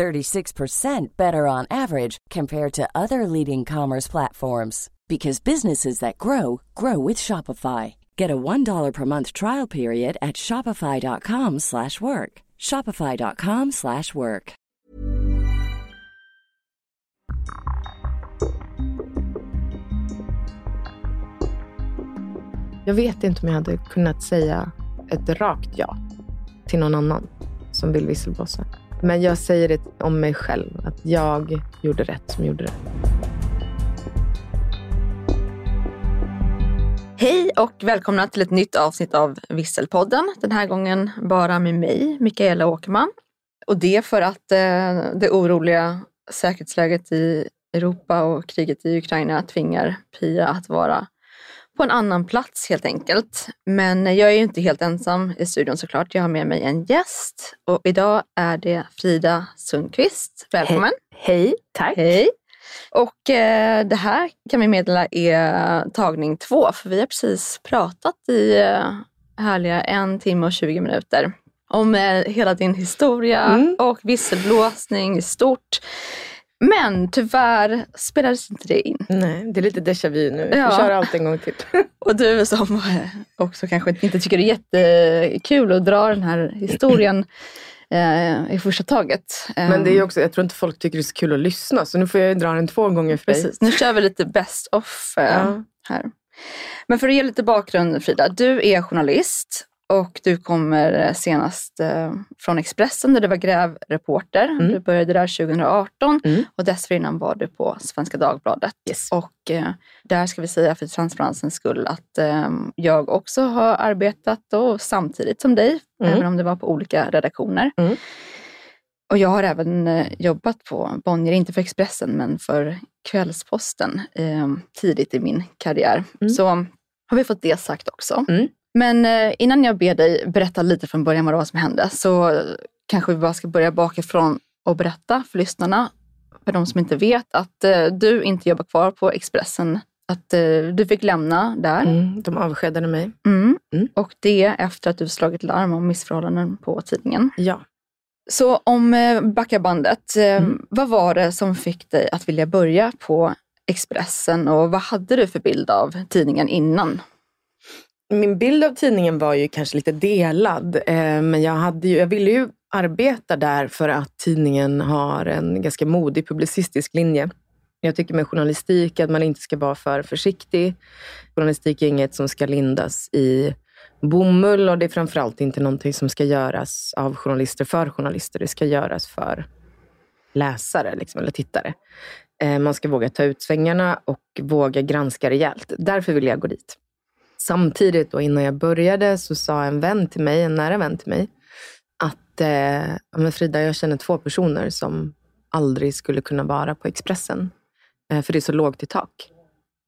36% better on average compared to other leading commerce platforms because businesses that grow grow with Shopify. Get a $1 per month trial period at shopify.com/work. shopify.com/work. Jag vet inte om jag hade kunnat säga ett rakt ja till någon annan som vill visselblåsa. Men jag säger det om mig själv, att jag gjorde rätt som gjorde det. Hej och välkomna till ett nytt avsnitt av Visselpodden. Den här gången bara med mig, Mikaela Åkerman. Och det för att eh, det oroliga säkerhetsläget i Europa och kriget i Ukraina tvingar Pia att vara på en annan plats helt enkelt. Men jag är ju inte helt ensam i studion såklart. Jag har med mig en gäst och idag är det Frida Sundqvist. Välkommen! Hej, Hej tack! Hej! Och eh, det här kan vi meddela är tagning två, för vi har precis pratat i eh, härliga en timme och 20 minuter om eh, hela din historia mm. och visselblåsning i stort. Men tyvärr spelades inte det in. Nej, det är lite déjà vu nu. Vi ja. kör allt en gång till. och du som också kanske inte tycker det är jättekul att dra den här historien eh, i första taget. Men det är också, jag tror inte folk tycker det är så kul att lyssna, så nu får jag dra den två gånger för Precis. dig. Nu kör vi lite best of eh, ja. här. Men för att ge lite bakgrund Frida, du är journalist och du kommer senast eh, från Expressen där du var grävreporter. Mm. Du började där 2018 mm. och dessförinnan var du på Svenska Dagbladet. Yes. Och eh, där ska vi säga för transparensens skull att eh, jag också har arbetat då, samtidigt som dig, mm. även om det var på olika redaktioner. Mm. Och jag har även eh, jobbat på Bonnier, inte för Expressen men för Kvällsposten eh, tidigt i min karriär. Mm. Så har vi fått det sagt också. Men eh, innan jag ber dig berätta lite från början vad det var som hände så kanske vi bara ska börja bakifrån och berätta för lyssnarna, för de som inte vet, att eh, du inte jobbar kvar på Expressen. Att eh, du fick lämna där. Mm, de avskedade mig. Mm. Mm. Och det efter att du slagit larm om missförhållanden på tidningen. Ja. Så om backar bandet, mm. vad var det som fick dig att vilja börja på Expressen och vad hade du för bild av tidningen innan? Min bild av tidningen var ju kanske lite delad. Eh, men jag, hade ju, jag ville ju arbeta där för att tidningen har en ganska modig publicistisk linje. Jag tycker med journalistik att man inte ska vara för försiktig. Journalistik är inget som ska lindas i bomull och det är framförallt inte någonting som ska göras av journalister för journalister. Det ska göras för läsare liksom, eller tittare. Eh, man ska våga ta ut svängarna och våga granska rejält. Därför vill jag gå dit. Samtidigt då innan jag började så sa en vän till mig, en nära vän till mig, att eh, men Frida, jag känner två personer som aldrig skulle kunna vara på Expressen. Eh, för det är så lågt i tak.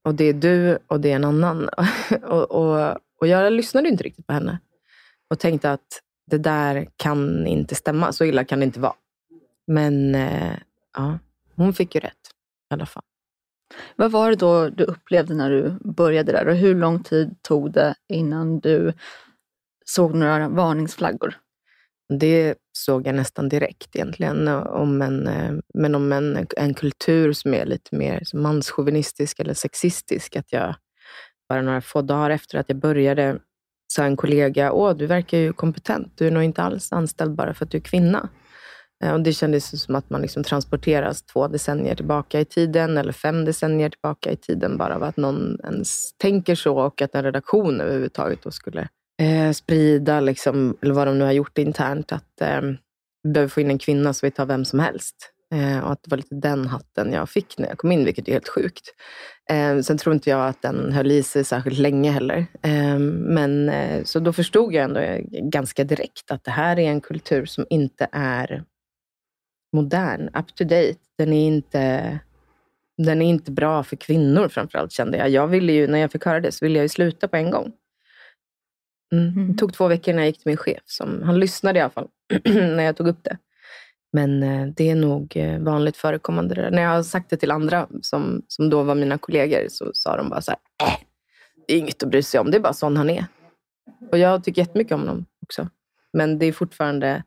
Och det är du och det är en annan. och, och, och jag lyssnade inte riktigt på henne. Och tänkte att det där kan inte stämma. Så illa kan det inte vara. Men eh, ja, hon fick ju rätt i alla fall. Vad var det då du upplevde när du började där och hur lång tid tog det innan du såg några varningsflaggor? Det såg jag nästan direkt egentligen. Eh, om en, eh, men om en, en kultur som är lite mer manschauvinistisk eller sexistisk. Att jag, bara några få dagar efter att jag började sa en kollega, åh du verkar ju kompetent. Du är nog inte alls anställd bara för att du är kvinna. Eh, och det kändes som att man liksom transporteras två decennier tillbaka i tiden eller fem decennier tillbaka i tiden bara av att någon ens tänker så och att en redaktion överhuvudtaget då skulle eh, sprida, liksom, eller vad de nu har gjort internt, att eh, vi behöver få in en kvinna så vi tar vem som helst. Eh, och att det var lite den hatten jag fick när jag kom in, vilket är helt sjukt. Eh, sen tror inte jag att den höll i sig särskilt länge heller. Eh, men, eh, så då förstod jag ändå eh, ganska direkt att det här är en kultur som inte är modern, up to date. Den är inte den är inte bra för kvinnor framförallt kände jag. jag ville ju, när jag fick höra det så ville jag ju sluta på en gång. Mm. Det mm. tog två veckor när jag gick till min chef. Som, han lyssnade i alla fall när jag tog upp det. Men eh, det är nog eh, vanligt förekommande. När jag har sagt det till andra som, som då var mina kollegor så sa de bara så här, äh, det är inget att bry sig om. Det är bara sån han är. Och jag tycker jättemycket om honom också. Men det är fortfarande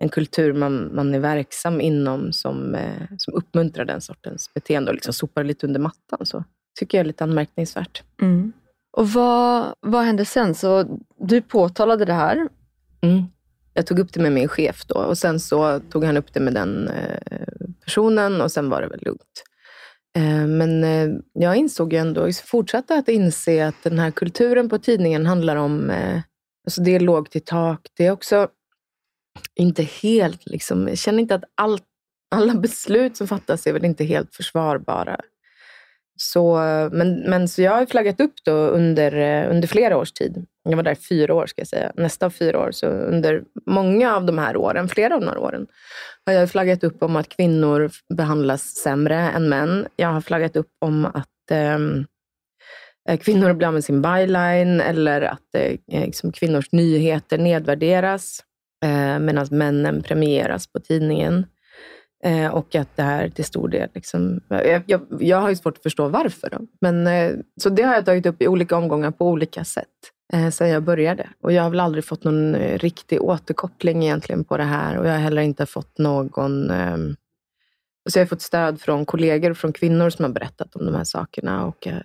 en kultur man, man är verksam inom som, eh, som uppmuntrar den sortens beteende och liksom sopar lite under mattan. Så tycker jag är lite anmärkningsvärt. Mm. Och vad, vad hände sen? Så du påtalade det här. Mm. Jag tog upp det med min chef då och sen så tog han upp det med den eh, personen och sen var det väl lugnt. Eh, men jag insåg ju ändå, fortsatte att inse att den här kulturen på tidningen handlar om, alltså det är lågt i tak. Det är också inte helt, liksom, jag känner inte att allt, alla beslut som fattas är väl inte helt försvarbara. Så, men, men så jag har flaggat upp då under, eh, under flera års tid. Jag var där i fyra år, ska jag säga. Nästan fyra år. Så under många av de här åren, flera av de här åren, har jag flaggat upp om att kvinnor behandlas sämre än män. Jag har flaggat upp om att ehm, eh, kvinnor blir av med sin byline eller att eh, liksom, kvinnors nyheter nedvärderas eh, medan männen premieras på tidningen. Eh, och att det här till stor del... Liksom, jag, jag, jag har ju svårt att förstå varför. Då. Men, eh, så det har jag tagit upp i olika omgångar på olika sätt eh, sedan jag började. Och jag har väl aldrig fått någon eh, riktig återkoppling egentligen på det här. Och jag har heller inte fått någon... Eh, så jag har fått stöd från kollegor och från kvinnor som har berättat om de här sakerna. Och, eh,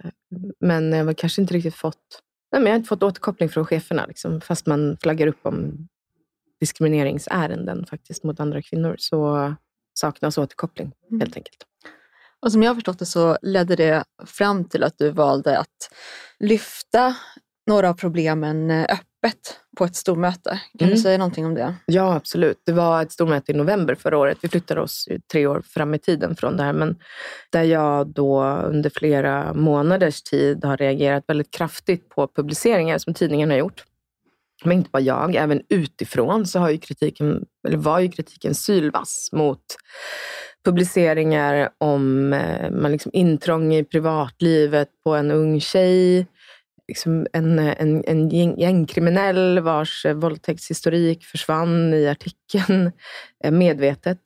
men jag har kanske inte riktigt fått... Nej, men jag har inte fått återkoppling från cheferna, liksom, fast man flaggar upp om diskrimineringsärenden faktiskt mot andra kvinnor. Så saknas återkoppling mm. helt enkelt. Och som jag har förstått det så ledde det fram till att du valde att lyfta några av problemen eh, öppet på ett stormöte. Kan mm. du säga någonting om det? Ja, absolut. Det var ett stormöte i november förra året. Vi flyttade oss tre år fram i tiden från det här. Men där jag då under flera månaders tid har reagerat väldigt kraftigt på publiceringar som tidningen har gjort. Men inte bara jag, även utifrån så har ju kritiken, eller var ju kritiken sylvass mot publiceringar om eh, man liksom intrång i privatlivet på en ung tjej, liksom en, eh, en, en gängkriminell vars eh, våldtäktshistorik försvann i artikeln medvetet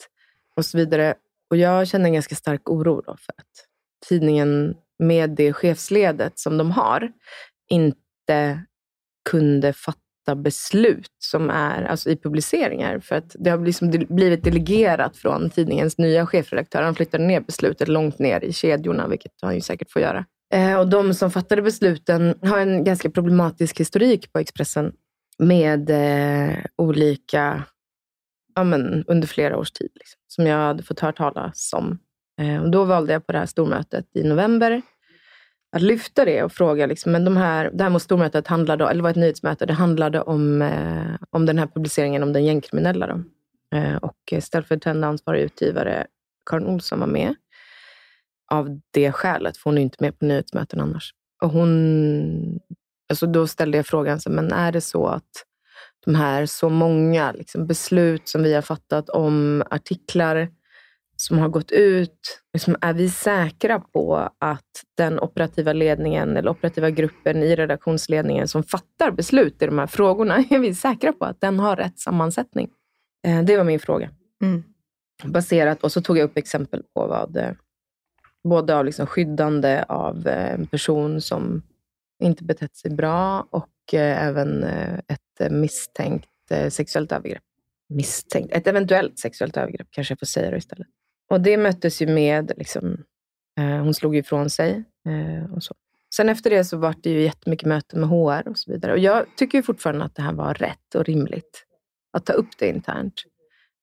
och så vidare. Och jag känner en ganska stark oro då för att tidningen med det chefsledet som de har inte kunde fatta beslut som är alltså i publiceringar. För att det har liksom blivit delegerat från tidningens nya chefredaktör. Han flyttade ner beslutet långt ner i kedjorna, vilket han ju säkert får göra. Eh, och de som fattade besluten har en ganska problematisk historik på Expressen med eh, olika, ja, men, under flera års tid, liksom, som jag hade fått höra talas om. Eh, och då valde jag på det här stormötet i november att lyfta det och fråga, liksom, men de här, det här mot stormötet handlade, eller var ett nyhetsmöte, det handlade om, eh, om den här publiceringen om den gängkriminella. Då. Eh, och ställföreträdande ansvarig utgivare Karin Olsson var med av det skälet, för hon är inte med på nyhetsmöten annars. Och hon, alltså då ställde jag frågan, så, men är det så att de här så många liksom, beslut som vi har fattat om artiklar som har gått ut, liksom, är vi säkra på att den operativa ledningen eller operativa gruppen i redaktionsledningen som fattar beslut i de här frågorna, är vi säkra på att den har rätt sammansättning? Eh, det var min fråga. Mm. Baserat, och så tog jag upp exempel på vad, eh, både av liksom skyddande av eh, en person som inte betett sig bra och även ett misstänkt sexuellt övergrepp. Misstänkt, ett eventuellt sexuellt övergrepp kanske jag får säga det istället. Och det möttes ju med, liksom, eh, hon slog ifrån sig. Eh, och så. Sen efter det så var det ju jättemycket möten med HR och så vidare. Och jag tycker fortfarande att det här var rätt och rimligt att ta upp det internt.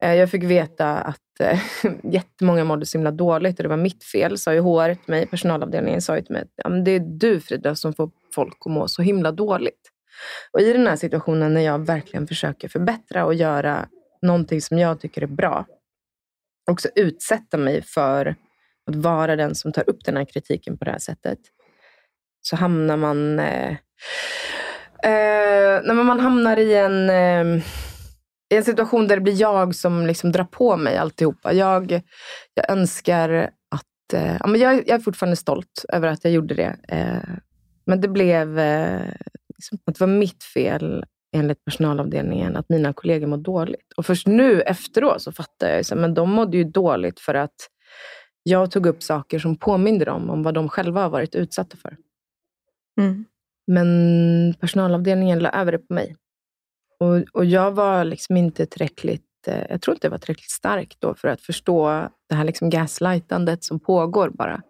Eh, jag fick veta att eh, jättemånga mådde så himla dåligt och det var mitt fel, sa ju HR till mig. Personalavdelningen sa ju till mig att ja, det är du Frida som får folk att må så himla dåligt. Och i den här situationen när jag verkligen försöker förbättra och göra någonting som jag tycker är bra, också utsätta mig för att vara den som tar upp den här kritiken på det här sättet, så hamnar man... Eh, eh, när man hamnar i en, eh, i en situation där det blir jag som liksom drar på mig alltihopa. Jag, jag önskar att eh, ja, men jag, jag, är fortfarande stolt över att jag gjorde det. Eh, men det blev... Eh, liksom, att det var mitt fel enligt personalavdelningen att mina kollegor mådde dåligt. Och först nu efteråt så fattar jag att de mådde ju dåligt för att jag tog upp saker som påminde dem om vad de själva har varit utsatta för. Mm. Men personalavdelningen la över det på mig. Och, och jag var liksom inte tillräckligt eh, jag tror inte jag var tillräckligt stark då för att förstå det här liksom gaslightandet som pågår bara.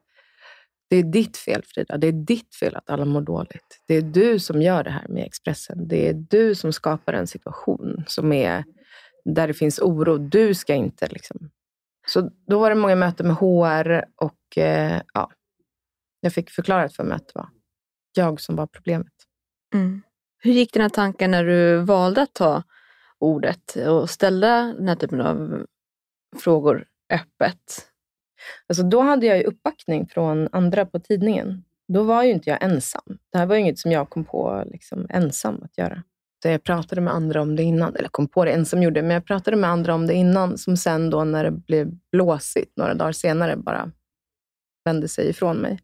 Det är ditt fel Frida. Det är ditt fel att alla mår dåligt. Det är du som gör det här med Expressen. Det är du som skapar en situation som är där det finns oro. Du ska inte liksom... Så då var det många möten med HR och eh, ja, jag fick förklarat för mig att det var jag som var problemet. Mm. Hur gick dina tankar när du valde att ta ordet och ställa den här typen av frågor öppet? Alltså då hade jag ju uppbackning från andra på tidningen. Då var ju inte jag ensam. Det här var ju inget som jag kom på liksom, ensam att göra. Jag pratade med andra om det innan, eller kom på det ensam gjorde, men jag pratade med andra om det innan, som sen då när det blev blåsigt några dagar senare bara vände sig ifrån mig.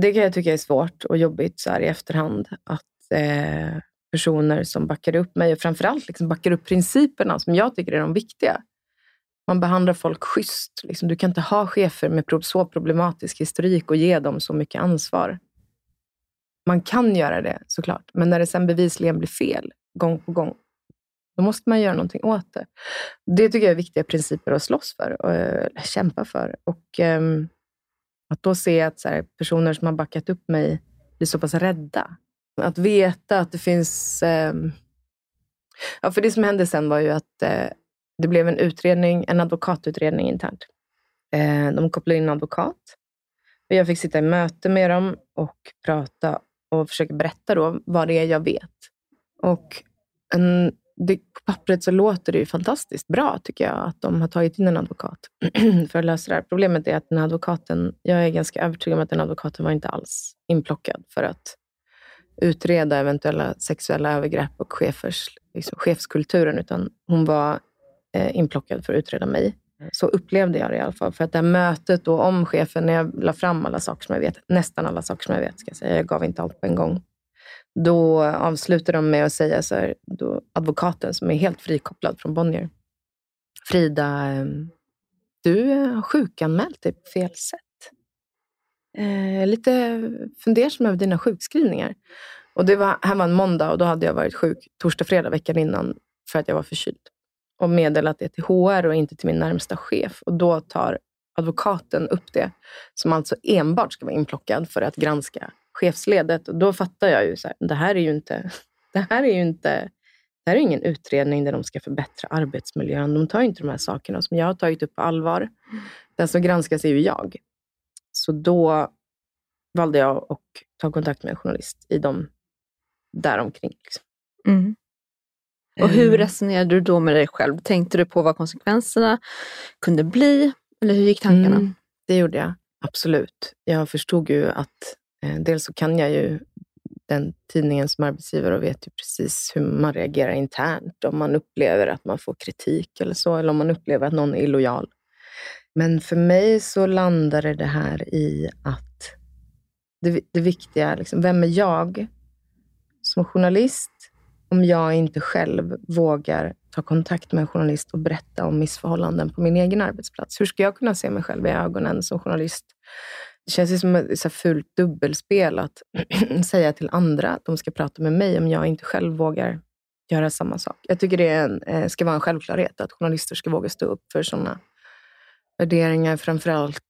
Det kan jag tycka är svårt och jobbigt så här i efterhand, att eh, personer som backar upp mig och framförallt liksom backar upp principerna som jag tycker är de viktiga, man behandlar folk schysst. Liksom, du kan inte ha chefer med så problematisk historik och ge dem så mycket ansvar. Man kan göra det såklart, men när det sen bevisligen blir fel gång på gång, då måste man göra någonting åt det. Det tycker jag är viktiga principer att slåss för och eh, kämpa för. Och um, Att då se att så här, personer som har backat upp mig blir så pass rädda. Att veta att det finns... um, ja, för det som hände sen var ju att äh, det blev en utredning, en advokatutredning internt. Eh, de kopplade in en advokat. Jag fick sitta i möte med dem och prata och försöka berätta då vad det är jag vet. Och en, det, på pappret så låter det ju fantastiskt bra, tycker jag, att de har tagit in en advokat för att lösa det här. Problemet är att den advokaten, jag är ganska övertygad om att den advokaten var inte alls inplockad för att utreda eventuella sexuella övergrepp och chefers, liksom, chefskulturen, utan hon var inplockad för att utreda mig. Så upplevde jag det i alla fall. För att det här mötet då om chefen, när jag la fram alla saker som jag vet, nästan alla saker som jag vet, ska jag säga, jag gav inte allt på en gång. Då avslutade de med att säga så här, då, advokaten som är helt frikopplad från Bonnier. Frida, ehm, du har sjukanmält dig på fel sätt. Eh, lite fundersam över dina sjukskrivningar. Och det var, här var en måndag och då hade jag varit sjuk torsdag, fredag veckan innan för att jag var förkyld och meddelat det till HR och inte till min närmsta chef. Och då tar advokaten upp det, som alltså enbart ska vara inplockad för att granska chefsledet. Och då fattar jag ju så här, det här är ju inte, det här är ju inte, det här är ingen utredning där de ska förbättra arbetsmiljön. De tar inte de här sakerna som jag har tagit upp på allvar. Den som granskas är ju jag. Så då valde jag att ta kontakt med en journalist i de däromkring. Liksom. Mm. Och hur ehm. resonerade du då med dig själv? Tänkte du på vad konsekvenserna kunde bli? Eller hur gick tankarna? Mm, det gjorde jag, absolut. Jag förstod ju att eh, dels så kan jag ju den tidningen som arbetsgivare och vet ju precis hur man reagerar internt. Om man upplever att man får kritik eller så, eller om man upplever att någon är illojal. Men för mig så landade det här i att det, det viktiga, är liksom, vem är jag som journalist? Om jag inte själv vågar ta kontakt med en journalist och berätta om missförhållanden på min egen arbetsplats. Hur ska jag kunna se mig själv i ögonen som journalist? Det känns ju som ett så fult dubbelspel att säga till andra att de ska prata med mig om jag inte själv vågar göra samma sak. Jag tycker det en, eh, ska vara en självklarhet att journalister ska våga stå upp för sådana värderingar. Framför allt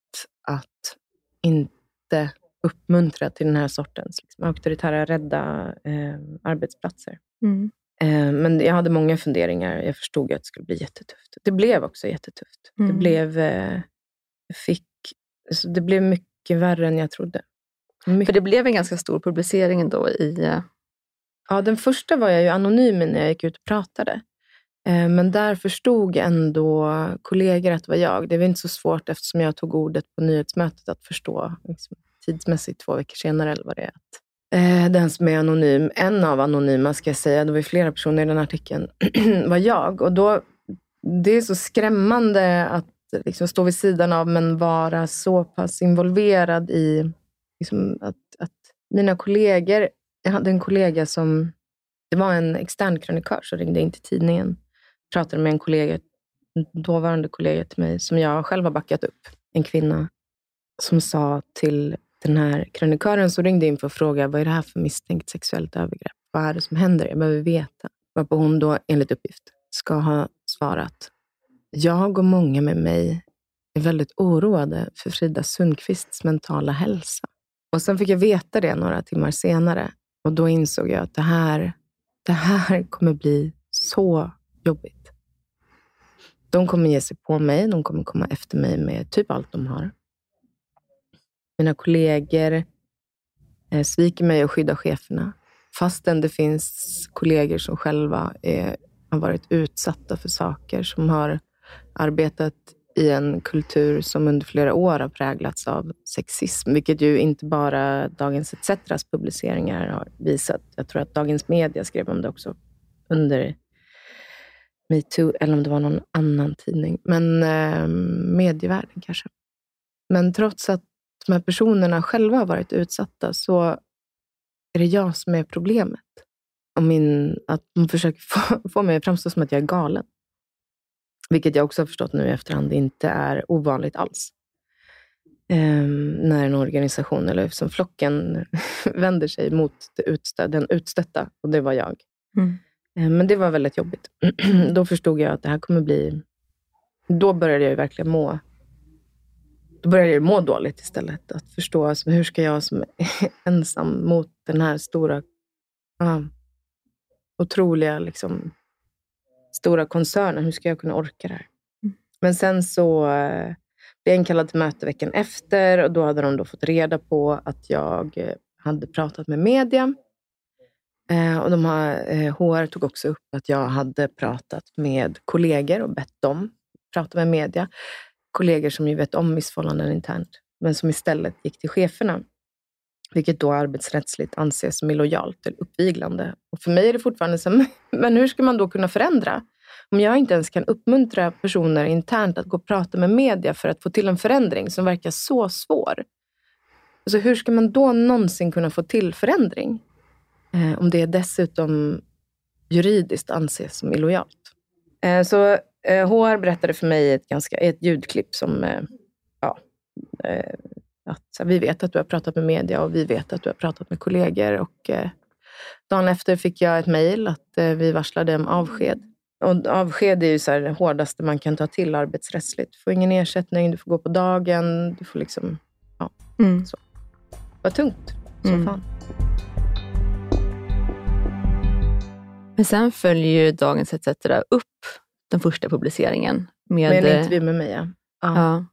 att inte uppmuntra till den här sortens liksom, auktoritära, rädda eh, arbetsplatser. Mm. Eh, men jag hade många funderingar. Jag förstod att det skulle bli jättetufft. Det blev också jättetufft. Mm. Det, blev, eh, fick, alltså det blev mycket värre än jag trodde. Mycket. För det blev en ganska stor publicering ändå i... Eh... Ja, den första var jag ju anonym när jag gick ut och pratade. Men där förstod ändå kollegor att det var jag. Det var inte så svårt eftersom jag tog ordet på nyhetsmötet att förstå liksom, tidsmässigt två veckor senare eller vad det är. Att Eh, den som är anonym, en av anonyma ska jag säga, det var ju flera personer i den artikeln, var jag. Och då, det är så skrämmande att liksom stå vid sidan av, men vara så pass involverad i liksom, att, att mina kollegor... Jag hade en kollega som... Det var en extern krönikör som ringde in till tidningen. Pratade med en kollega, en dåvarande kollega till mig, som jag själv har backat upp. En kvinna som sa till den här krönikören som ringde in för att fråga vad är det här för misstänkt sexuellt övergrepp? Vad är det som händer? Jag behöver veta. Varpå hon då, enligt uppgift, ska ha svarat. Jag och många med mig är väldigt oroade för Frida Sundqvists mentala hälsa. Och sen fick jag veta det några timmar senare och då insåg jag att det här, det här kommer bli så jobbigt. De kommer ge sig på mig, de kommer komma efter mig med typ allt de har. Mina kollegor eh, sviker mig och skyddar cheferna. Fastän det finns kollegor som själva är, har varit utsatta för saker, som har arbetat i en kultur som under flera år har präglats av sexism, vilket ju inte bara Dagens ETCs publiceringar har visat. Jag tror att Dagens Media skrev om det också under metoo, eller om det var någon annan tidning. Men eh, medievärlden kanske. Men trots att de här personerna själva har varit utsatta så är det jag som är problemet. Och min, att de försöker få, få mig att framstå som att jag är galen. Vilket jag också har förstått nu i efterhand inte är ovanligt alls. Um, när en organisation, eller som flocken, vänder sig mot utstö den utstötta. Och det var jag. Mm. Um, men det var väldigt jobbigt. då förstod jag att det här kommer bli... Då började jag verkligen må då började jag må dåligt istället. Att förstå alltså, hur ska jag som är ensam mot den här stora, uh, otroliga liksom, stora koncernen, hur ska jag kunna orka det här? Mm. Men sen så uh, blev jag inkallad till möte veckan efter och då hade de då fått reda på att jag uh, hade pratat med media. Uh, och de har, HR tog också upp att jag hade pratat med kollegor och bett dem prata med media kollegor som ju vet om missförhållanden internt, men som istället gick till cheferna. Vilket då arbetsrättsligt anses som illojalt eller uppviglande. Och för mig är det fortfarande så, men hur ska man då kunna förändra? Om jag inte ens kan uppmuntra personer internt att gå och prata med media för att få till en förändring som verkar så svår. Alltså hur ska man då någonsin kunna få till förändring? Eh, om det dessutom juridiskt anses som illojalt. Eh, så HR eh, berättade för mig ett, ganska, ett ljudklipp som, eh, ja, eh, att vi vet att du har pratat med media och vi vet att du har pratat med kollegor. Och, dagen efter fick jag ett mejl att vi varslade om avsked. Och avsked är ju så det hårdaste man kan ta till arbetsrättsligt. Du får ingen ersättning, du får gå på dagen, du får liksom... Ja, mm. så. Det var tungt som mm. fan. Men sen följer ju Dagens ETC upp den första publiceringen. Med, med en intervju med mig, ja. ja.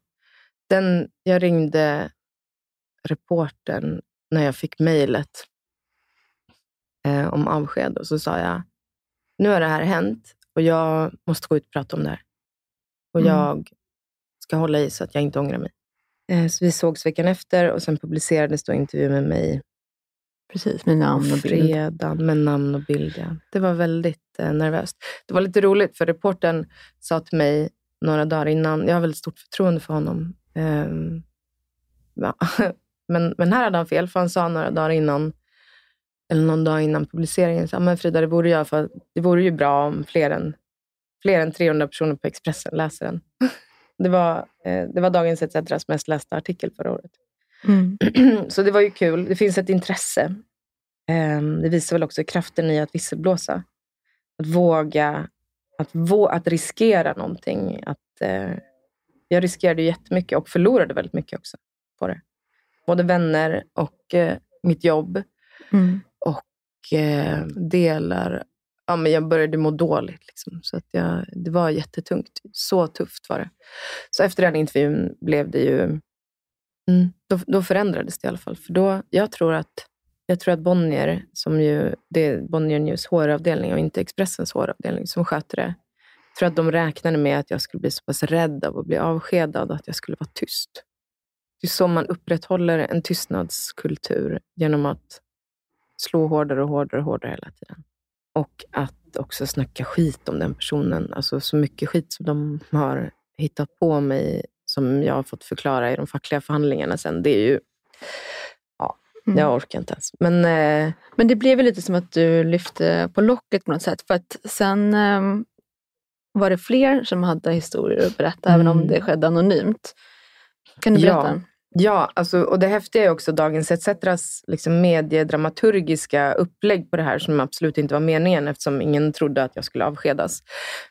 Den, jag ringde reporten när jag fick mejlet eh, om avsked och så sa jag, nu har det här hänt och jag måste gå ut och prata om det här. Och mm. jag ska hålla i så att jag inte ångrar mig. Eh, så vi sågs veckan efter och sen publicerades då intervjun med mig Precis, med namn och bild. Fredag med namn och bild, ja. Det var väldigt eh, nervöst. Det var lite roligt, för reporten sa till mig några dagar innan, jag har väldigt stort förtroende för honom. Um, ja. men, men här hade han fel, för han sa några dagar innan, eller någon dag innan publiceringen, så, men Frida, det vore, jag för, det vore ju bra om fler än, fler än 300 personer på Expressen läser den. det, var, eh, det var Dagens ETCs mest lästa artikel förra året. Mm. Så det var ju kul. Det finns ett intresse. Ehm, det visar väl också kraften i att visselblåsa. Att våga, att, vå att riskera någonting. Att, eh, jag riskerade jättemycket och förlorade väldigt mycket också på det. Både vänner och eh, mitt jobb. Mm. Och eh, delar ja, men jag började må dåligt. Liksom. Så att jag, det var jättetungt. Så tufft var det. Så efter den intervjun blev det ju Mm. Då, då, förändrades det i alla fall. För då, jag, tror att, jag tror att Bonnier, som ju, det är Bonnier News HR-avdelning och inte Expressens HR-avdelning som sköter det, jag tror att de räknade med att jag skulle bli så pass rädd av att bli avskedad att jag skulle vara tyst. Det är så man upprätthåller en tystnadskultur, genom att slå hårdare och hårdare och hårdare hela tiden. Och att också snacka skit om den personen. Alltså så mycket skit som de har hittat på mig som jag har fått förklara i de fackliga förhandlingarna sen, det är ju... Ja, mm. jag orkar inte ens. Men, eh, Men det blev väl lite som att du lyfte på locket på något sätt. För att sen eh, var det fler som hade historier att berätta, mm. även om mm. det skedde anonymt. Kan du berätta? Ja. Ja, alltså, och det häftiga är också Dagens ETCetras liksom mediedramaturgiska upplägg på det här, som absolut inte var meningen eftersom ingen trodde att jag skulle avskedas,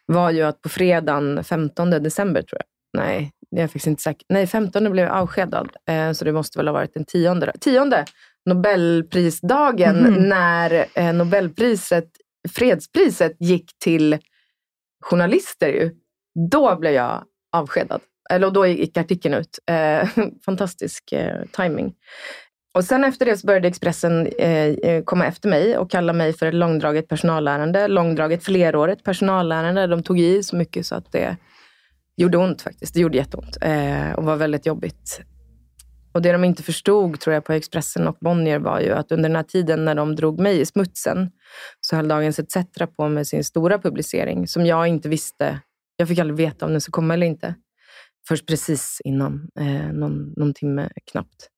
var ju att på fredagen 15 december, tror jag, nej, jag är faktiskt inte säker, nej 15 blev jag avskedad, eh, så det måste väl ha varit den tionde. Tionde, Nobelprisdagen, mm. när eh, Nobelpriset, fredspriset gick till journalister. Ju. Då blev jag avskedad. Eller då gick artikeln ut. Eh, fantastisk eh, timing. Och sen efter det så började Expressen eh, eh, komma efter mig och kalla mig för ett långdraget personalärende. Långdraget flerårigt personalärende. De tog i så mycket så att det gjorde ont faktiskt. Det gjorde jätteont eh, och var väldigt jobbigt. Och det de inte förstod tror jag på Expressen och Bonnier var ju att under den här tiden när de drog mig i smutsen så höll Dagens ETC på med sin stora publicering som jag inte visste. Jag fick aldrig veta om den skulle komma eller inte. Först precis innan, eh, någon, någon timme knappt.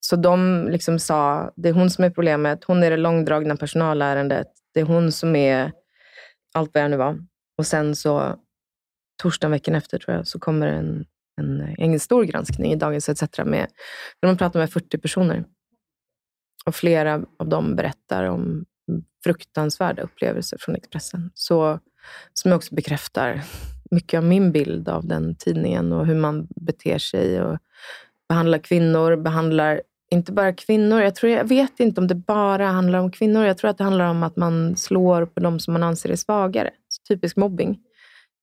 Så de liksom sa, det är hon som är problemet. Hon är det långdragna personalärendet. Det är hon som är allt vad jag nu var. Och sen så, torsdagen veckan efter tror jag, så kommer en, en, eh, en stor granskning i Dagens ETC med, där man pratar med 40 personer. Och flera av dem berättar om fruktansvärda upplevelser från Expressen. Så, som också bekräftar mycket av min bild av den tidningen och hur man beter sig och behandlar kvinnor, behandlar inte bara kvinnor. Jag, tror, jag vet inte om det bara handlar om kvinnor. Jag tror att det handlar om att man slår på de som man anser är svagare. Så typisk mobbing.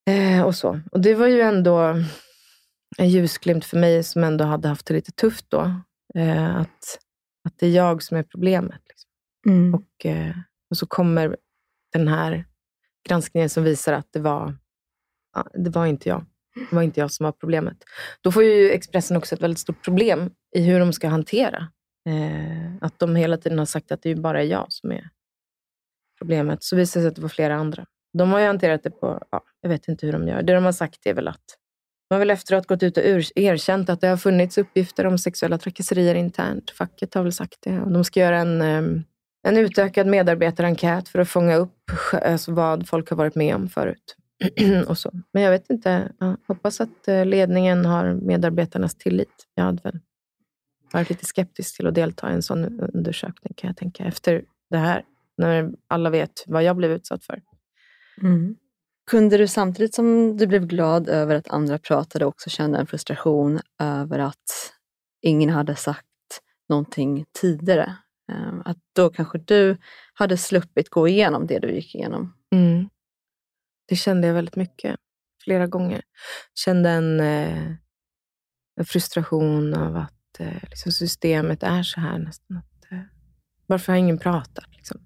Eh, och så. Och det var ju ändå en ljusglimt för mig som ändå hade haft det lite tufft då. Eh, att, att det är jag som är problemet. Liksom. Mm. Och, eh, och så kommer den här granskningen som visar att det var det var inte jag. Det var inte jag som var problemet. Då får ju Expressen också ett väldigt stort problem i hur de ska hantera. Eh, att de hela tiden har sagt att det är bara jag som är problemet. Så visar det sig att det var flera andra. De har ju hanterat det på, ja, jag vet inte hur de gör. Det de har sagt är väl att de har väl efteråt gått ut och erkänt att det har funnits uppgifter om sexuella trakasserier internt. Facket har väl sagt det. De ska göra en, ehm, en utökad medarbetarenkät för att fånga upp alltså vad folk har varit med om förut. och så. Men jag vet inte. Jag hoppas att eh, ledningen har medarbetarnas tillit. Jag hade väl varit lite skeptisk till att delta i en sån undersökning kan jag tänka. Efter det här, när alla vet vad jag blev utsatt för. Mm. Kunde du samtidigt som du blev glad över att andra pratade också känna en frustration över att ingen hade sagt någonting tidigare? Ehm, att då kanske du hade sluppit gå igenom det du gick igenom? Mm. Det kände jag väldigt mycket. Flera gånger. Kände en, eh, en frustration av att eh, liksom systemet är så här nästan. Att, eh, varför har ingen pratat? Liksom?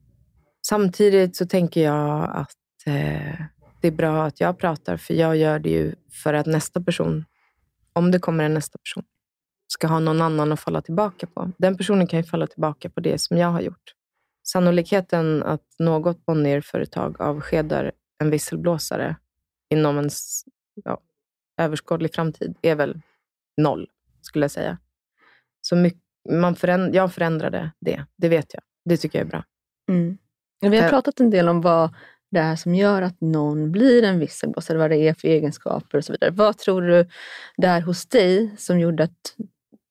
Samtidigt så tänker jag att eh, det är bra att jag pratar, för jag gör det ju för att nästa person, om det kommer en nästa person, ska ha någon annan att falla tillbaka på. Den personen kan ju falla tillbaka på det som jag har gjort. Sannolikheten att något Bonnier-företag avskedar en visselblåsare inom en ja, överskådlig framtid är väl noll, skulle jag säga. Så mycket, man föränd, jag förändrade det, det vet jag. Det tycker jag är bra. Mm. Vi har pratat en del om vad det är som gör att någon blir en visselblåsare, vad det är för egenskaper och så vidare. Vad tror du det är hos dig som gjorde att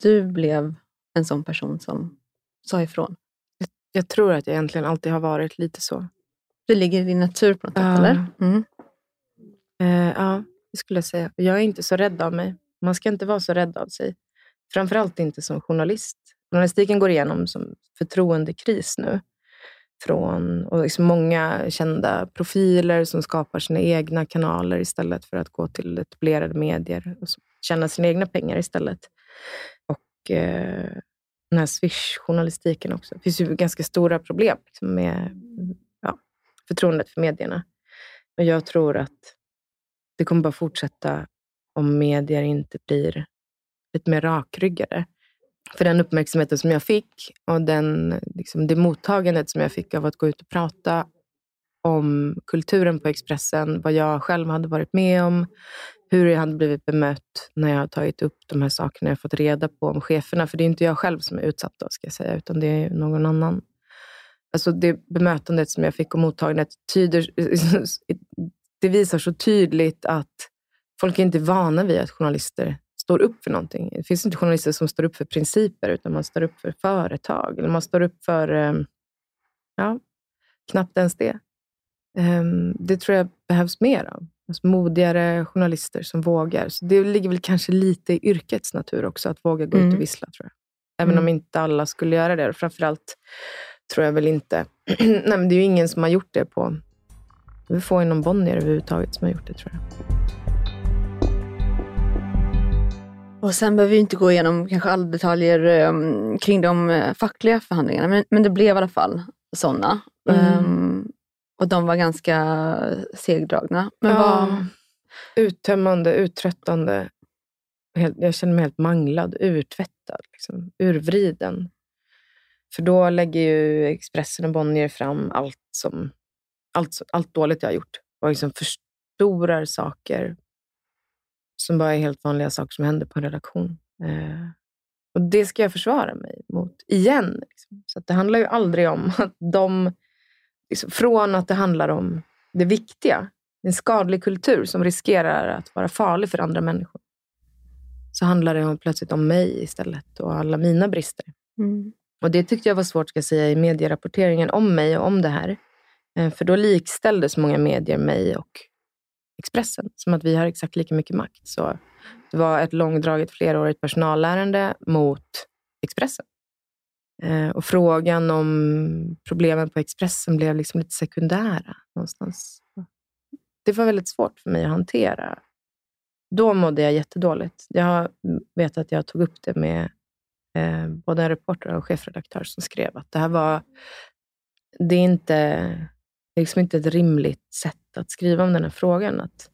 du blev en sån person som sa ifrån? Jag, jag tror att jag egentligen alltid har varit lite så. Det ligger i din natur på något sätt, ja. eller? Mm. Eh, ja, det skulle jag säga. Jag är inte så rädd av mig. Man ska inte vara så rädd av sig. Framförallt inte som journalist. Journalistiken går igenom som förtroendekris nu. Från, och liksom många kända profiler som skapar sina egna kanaler istället för att gå till etablerade medier och tjäna sina egna pengar istället. Och eh, den här Swish-journalistiken också. Det finns ju ganska stora problem liksom, med förtroendet för medierna. Men jag tror att det kommer bara fortsätta om medier inte blir lite mer rakryggade. För den uppmärksamheten som jag fick och den, liksom, det mottagandet som jag fick av att gå ut och prata om kulturen på Expressen, vad jag själv hade varit med om, hur jag hade blivit bemött när jag har tagit upp de här sakerna jag fått reda på om cheferna. För det är inte jag själv som är utsatt då, ska jag säga, utan det är någon annan. Alltså det bemötandet som jag fick och mottagandet tyder, det visar så tydligt att folk är inte vana vid att journalister står upp för någonting. Det finns inte journalister som står upp för principer, utan man står upp för företag. Eller man står upp för, eh, ja, knappt ens det. Ehm, det tror jag behövs mer av. Alltså modigare journalister som vågar. Så det ligger väl kanske lite i yrkets natur också, att våga gå mm. ut och mm. vissla, tror jag. Även mm. om inte alla skulle göra det. framförallt tror jag väl inte... Nej, men det är ju ingen som har gjort det på... Det är få inom Bonnier överhuvudtaget som har gjort det, tror jag. Och sen behöver vi inte gå igenom kanske alla detaljer um, kring de uh, fackliga förhandlingarna, men, men det blev i alla fall sådana. Mm. Um, och de var ganska segdragna. Men ja, var... Uttömmande, uttröttande. jag känner mig helt manglad, urtvättad, liksom, urvriden. För då lägger ju Expressen och Bonnier fram allt, som, allt, allt dåligt jag har gjort och liksom förstorar saker som bara är helt vanliga saker som händer på en redaktion. Eh, och Det ska jag försvara mig mot igen. Liksom. Så det handlar ju aldrig om att de... Liksom, från att det handlar om det viktiga, en skadlig kultur som riskerar att vara farlig för andra människor, så handlar det om, plötsligt om mig istället och alla mina brister. Mm. Och Det tyckte jag var svårt ska säga, i medierapporteringen om mig och om det här. Eh, för då likställdes många medier mig och Expressen, som att vi har exakt lika mycket makt. Så det var ett långdraget flerårigt personalärende mot Expressen. Eh, och frågan om problemen på Expressen blev liksom lite sekundära någonstans. Det var väldigt svårt för mig att hantera. Då mådde jag jättedåligt. Jag vet att jag tog upp det med eh, både en reporter och chefredaktör som skrev att det här var... Det är inte det är liksom inte ett rimligt sätt att skriva om den här frågan. Att,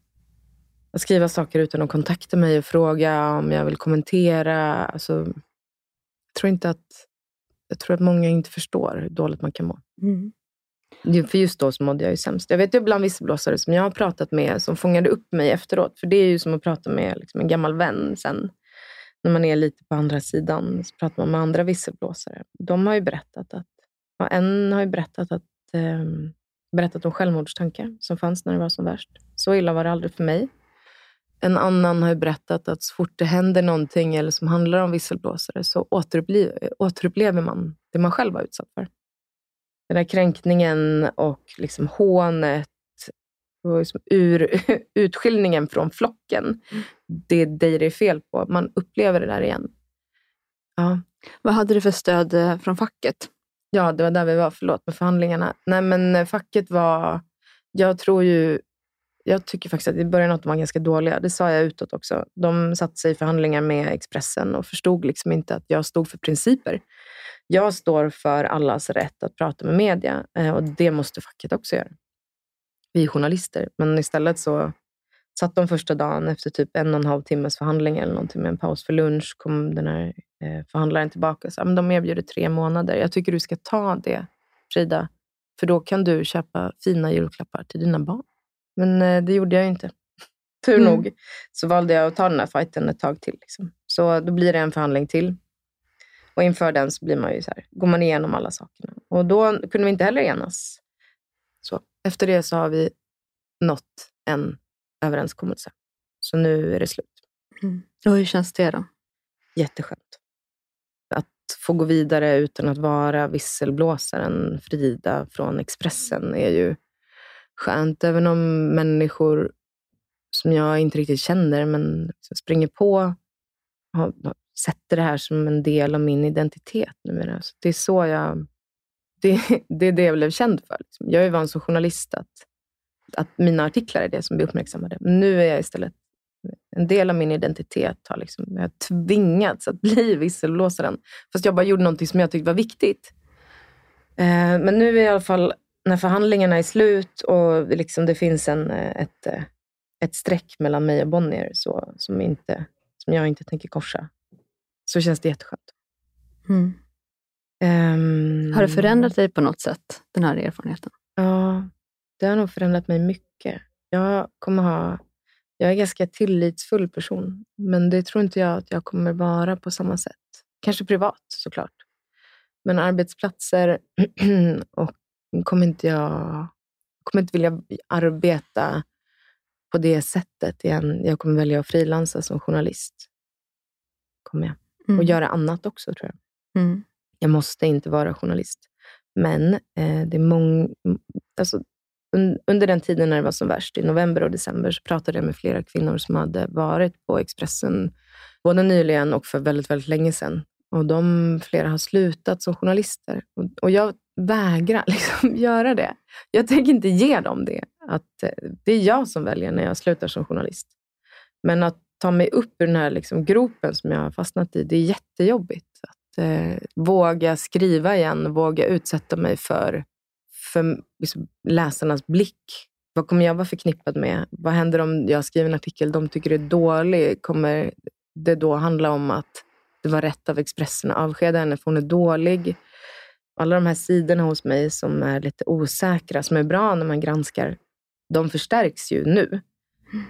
att skriva saker utan att kontakta mig och fråga om jag vill kommentera. Alltså, jag, tror inte att, jag tror att många inte förstår hur dåligt man kan må. Mm. För just då så mådde jag ju sämst. Jag vet ju bland visselblåsare som jag har pratat med som fångade upp mig efteråt. För det är ju som att prata med liksom en gammal vän sen. När man är lite på andra sidan så pratar man med andra visselblåsare. De har ju berättat att, ja, en har ju berättat att um, berättat om självmordstankar som fanns när det var som värst. Så illa var det aldrig för mig. En annan har berättat att så fort det händer någonting eller som handlar om visselblåsare så återupplever, återupplever man det man själv var utsatt för. Den där kränkningen och liksom hånet och liksom ur, utskiljningen från flocken. Det är dig det är fel på. Man upplever det där igen. Ja. Vad hade du för stöd eh, från facket? Ja, det var där vi var. Förlåt med förhandlingarna. Nej, men eh, facket var... Jag tror ju... Jag tycker faktiskt att i början att de var ganska dåliga. Det sa jag utåt också. De satte sig i förhandlingar med Expressen och förstod liksom inte att jag stod för principer. Jag står för allas rätt att prata med media eh, och det måste facket också göra. Vi är journalister, men istället så satt de första dagen efter typ en och en halv timmes förhandling eller någonting med en paus för lunch, kom den här eh, förhandlaren tillbaka och sa att de erbjuder tre månader. Jag tycker du ska ta det, Frida, för då kan du köpa fina julklappar till dina barn. Men eh, det gjorde jag inte. Tur mm. nog så valde jag att ta den här fighten ett tag till. Liksom. Så då blir det en förhandling till. Och inför den så blir man ju så här, går man igenom alla sakerna. Och då kunde vi inte heller enas. Så efter det så har vi nått en överenskommelse. Så nu är det slut. Mm. Och hur känns det då? Jätteskönt. Att få gå vidare utan att vara visselblåsaren Frida från Expressen är ju skönt. Även om människor som jag inte riktigt känner, men springer på och sätter det här som en del av min identitet numera. Så det är så jag... Det, det är det jag blev känd för. Liksom. Jag är van som journalist att att mina artiklar är det som blir uppmärksammade. Men nu är jag istället en del av min identitet har liksom, jag har tvingats att bli visselblåsaren. Fast jag bara gjorde någonting som jag tyckte var viktigt. Eh, men nu är i alla fall, när förhandlingarna är slut och det, liksom, det finns en, eh, ett, eh, ett streck mellan mig och Bonnier så, som, inte, som jag inte tänker korsa, så känns det jätteskönt. Mm. Um, har det förändrat dig på något sätt, den här erfarenheten? Ja, det har nog förändrat mig mycket. Jag kommer ha jag är en ganska tillitsfull person, men det tror inte jag att jag kommer vara på samma sätt. Kanske privat såklart. Men arbetsplatser och kommer inte jag kommer inte vilja arbeta på det sättet igen. Jag kommer välja att frilansa som journalist. Kommer jag. Mm. Och göra annat också, tror jag. Mm. Jag måste inte vara journalist. Men eh, det är många... Alltså, un, under den tiden när det var som värst, i november och december, så pratade jag med flera kvinnor som hade varit på Expressen, både nyligen och för väldigt, väldigt länge sedan. Och de, flera har slutat som journalister. Och, och jag vägrar liksom göra det. Jag tänker inte ge dem det. Att, eh, det är jag som väljer när jag slutar som journalist. Men att ta mig upp ur den här liksom gropen som jag har fastnat i, det är jättejobbigt. Att eh, våga skriva igen, våga utsätta mig för, för liksom, läsarnas blick. Vad kommer jag vara förknippad med? Vad händer om jag skriver en artikel de tycker är dålig? Kommer det då handla om att det var rätt av Expressen att avskeda henne för hon är dålig? alla de här sidorna hos mig som är lite osäkra, som är bra när man granskar, de förstärks ju nu.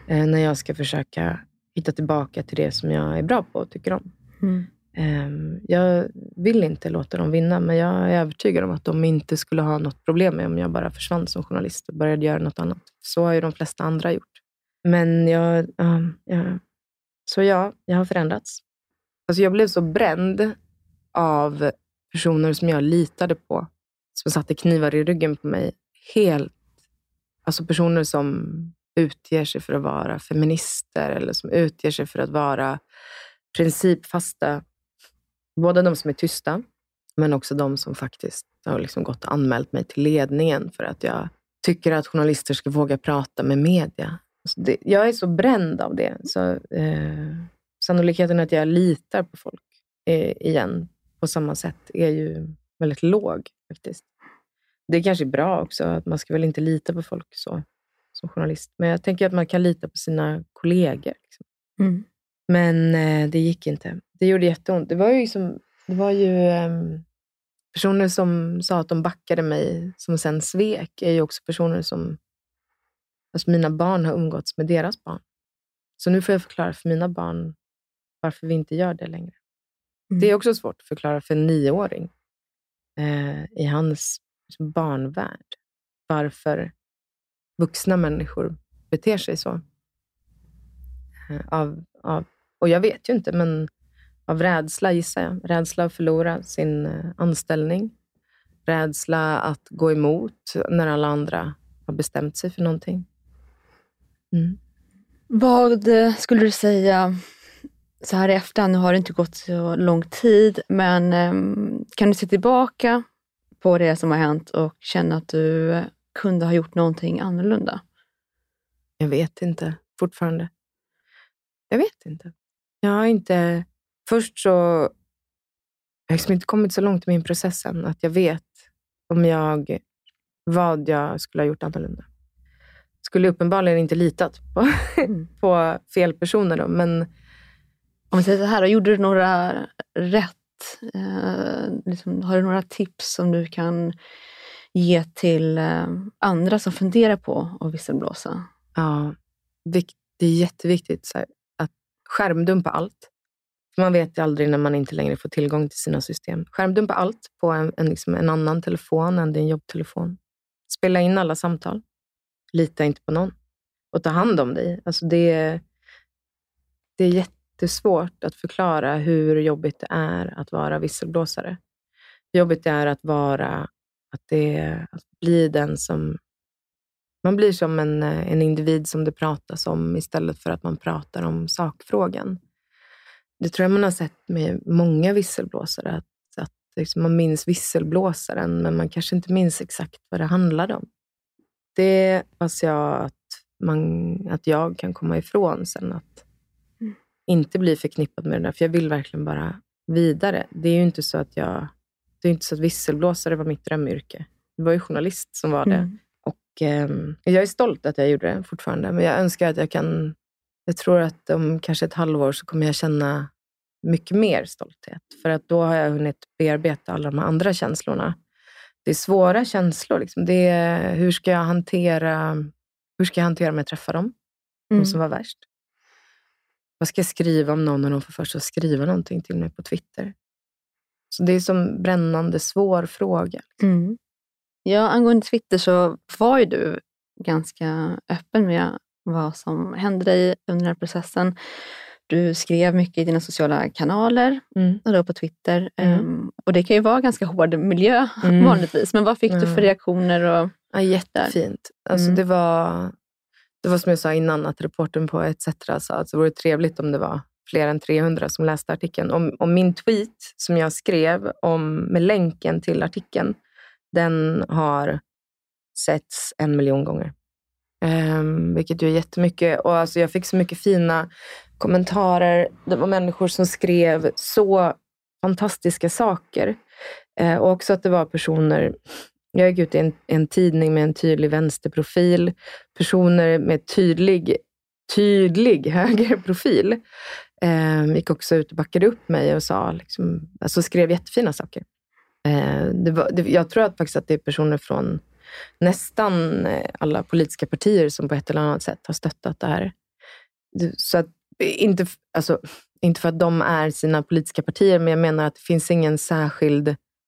Mm. när jag ska försöka hitta tillbaka till det som jag är bra på och tycker om. Mm. Ehm, jag vill inte låta dem vinna, men jag är övertygad om att de inte skulle ha något problem med om jag bara försvann som journalist och började göra något annat. Så har ju de flesta andra gjort. Men jag. Så ja, jag har förändrats. Alltså jag blev så bränd av personer som jag litade på, som satte knivar i ryggen på mig. Helt, alltså personer som utger sig för att vara feminister eller som utger sig för att vara principfasta. Både de som är tysta, men också de som faktiskt har liksom gått och anmält mig till ledningen för att jag tycker att journalister ska våga prata med media. Alltså det, jag är så bränd av det. Så, eh, sannolikheten att jag litar på folk eh, igen på samma sätt är ju väldigt låg faktiskt. Det kanske är bra också, att man ska väl inte lita på folk så som journalist. Men jag tänker att man kan lita på sina kollegor. Liksom. Mm. Men eh, det gick inte. Det gjorde jätteont. Det var ju, liksom, det var ju eh, personer som sa att de backade mig, som sen svek, är ju också personer som... Alltså mina barn har umgåtts med deras barn. Så nu får jag förklara för mina barn varför vi inte gör det längre. Mm. Det är också svårt att förklara för en nioåring eh, i hans barnvärld varför vuxna människor beter sig så. Eh, av, av, och jag vet ju inte, men av rädsla gissar jag. Rädsla att förlora sin eh, anställning. Rädsla att gå emot när alla andra har bestämt sig för någonting. Mm. Vad eh, skulle du säga så här i efterhand, nu har det inte gått så lång tid, men um, kan du se tillbaka på det som har hänt och känna att du kunde ha gjort någonting annorlunda? Jag vet inte fortfarande. Jag vet inte. Jag har inte... Först så... Jag har liksom inte kommit så långt i min process än att jag vet om jag, vad jag skulle ha gjort annorlunda. Skulle uppenbarligen inte litat på, mm. på fel personer, då, men om vi säger så här, gjorde du några rätt? Eh, liksom, har du några tips som du kan ge till eh, andra som funderar på att visselblåsa? Ja, det är jätteviktigt här, att skärmdumpa allt. Man vet ju aldrig när man inte längre får tillgång till sina system. Skärmdumpa allt på en, en, liksom en annan telefon än din jobbtelefon. Spela in alla samtal. Lita inte på någon. Och ta hand om dig. Alltså det, det är jättesvårt att förklara hur jobbigt det är att vara visselblåsare. Hur jobbigt det är att vara, att, det, att bli den som... Man blir som en, en individ som det pratas om istället för att man pratar om sakfrågan. Det tror jag man har sett med många visselblåsare, att, att liksom man minns visselblåsaren, men man kanske inte minns exakt vad det handlade om. Det hoppas jag att, man, att jag kan komma ifrån sen. Att, inte bli förknippad med det där, för jag vill verkligen bara vidare. Det är ju inte så att jag... Det är inte så att visselblåsare var mitt drömyrke. Det var ju journalist som var det. Mm. Och eh, Jag är stolt att jag gjorde det fortfarande, men jag önskar att jag kan... Jag tror att om kanske ett halvår så kommer jag känna mycket mer stolthet. För att då har jag hunnit bearbeta alla de andra känslorna. Det är svåra känslor. Liksom. Det är, hur ska jag hantera hur ska jag hantera om jag träffar dem? mm. som var värst. Vad ska jag skriva om någon när de får för sig att skriva någonting till mig på Twitter? Så det är som brännande svår fråga. Mm. Ja, angående Twitter så var ju du ganska öppen med vad som hände dig under den här processen. Du skrev mycket i dina sociala kanaler mm. och då på Twitter. Mm. Um, och det kan ju vara ganska hård miljö mm. vanligtvis. Men vad fick du för reaktioner? Och ja, jättefint. Alltså, mm. det, var, det var som jag sa innan, att reporten på ETC sa att det vore trevligt om det var fler än 300 som läste artikeln. Om, om min tweet som jag skrev om, med länken till artikeln, den har setts en miljon gånger. Um, vilket ju är jättemycket. Och alltså jag fick så mycket fina kommentarer. Det var människor som skrev så fantastiska saker. Eh, och också att det var personer jag gick ut i en, en, tidning med en tydlig vänsterprofil. Personer med tydlig, tydlig högerprofil eh, gick också ut och backade upp mig och sa, liksom, alltså skrev jättefina saker. Eh, det var, det, jag tror att, faktiskt att det är personer från nästan eh, alla politiska partier som på ett eller annat sätt har stöttat det här. Så att, inte, alltså, inte för att de är sina politiska partier, men jag menar att det finns ingen särskild,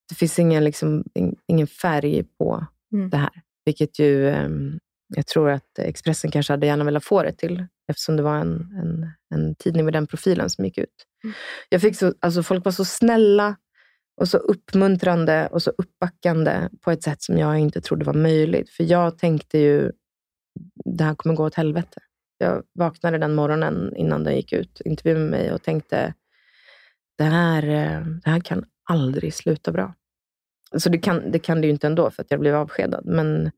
det finns ingen, liksom, ingen färg på mm. det här. Vilket ju, ehm, jag tror att Expressen kanske hade gärna velat få det till, eftersom det var en, en, en tidning med den profilen som gick ut. Mm. Jag fick så, alltså folk var så snälla, och så uppmuntrande och så uppbackande på ett sätt som jag inte trodde var möjligt. För jag tänkte ju, det här kommer gå åt helvete. Jag vaknade den morgonen innan den gick ut, intervjuade med mig och tänkte, det här, eh, det här kan aldrig sluta bra. Alltså det, kan, det kan det ju inte ändå, för att jag blev avskedad. Men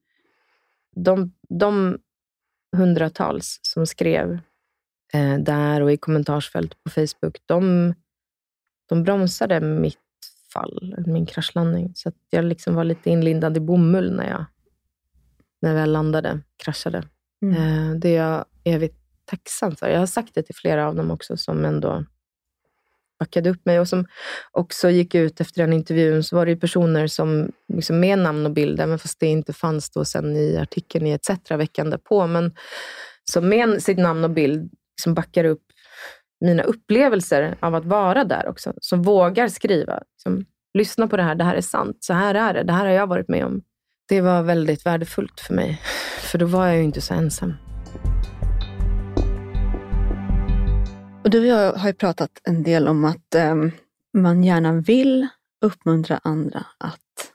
de, de hundratals som skrev eh, där och i kommentarsfält på Facebook, de, de bromsade mitt fall, min kraschlandning. Så jag liksom var lite inlindad i bomull när jag, när jag väl landade, kraschade. Mm. Eh, det är jag evigt tacksam för. Jag har sagt det till flera av dem också, som ändå backade upp mig och som också gick ut efter den intervjun. Så var det personer som liksom med namn och bild, även fast det inte fanns då sen i artikeln i ETC veckan därpå, men som med sitt namn och bild liksom backar upp mina upplevelser av att vara där också. Som vågar skriva. Som, Lyssna på det här, det här är sant. Så här är det, det här har jag varit med om. Det var väldigt värdefullt för mig, för då var jag ju inte så ensam. Och du och jag har ju pratat en del om att um, man gärna vill uppmuntra andra att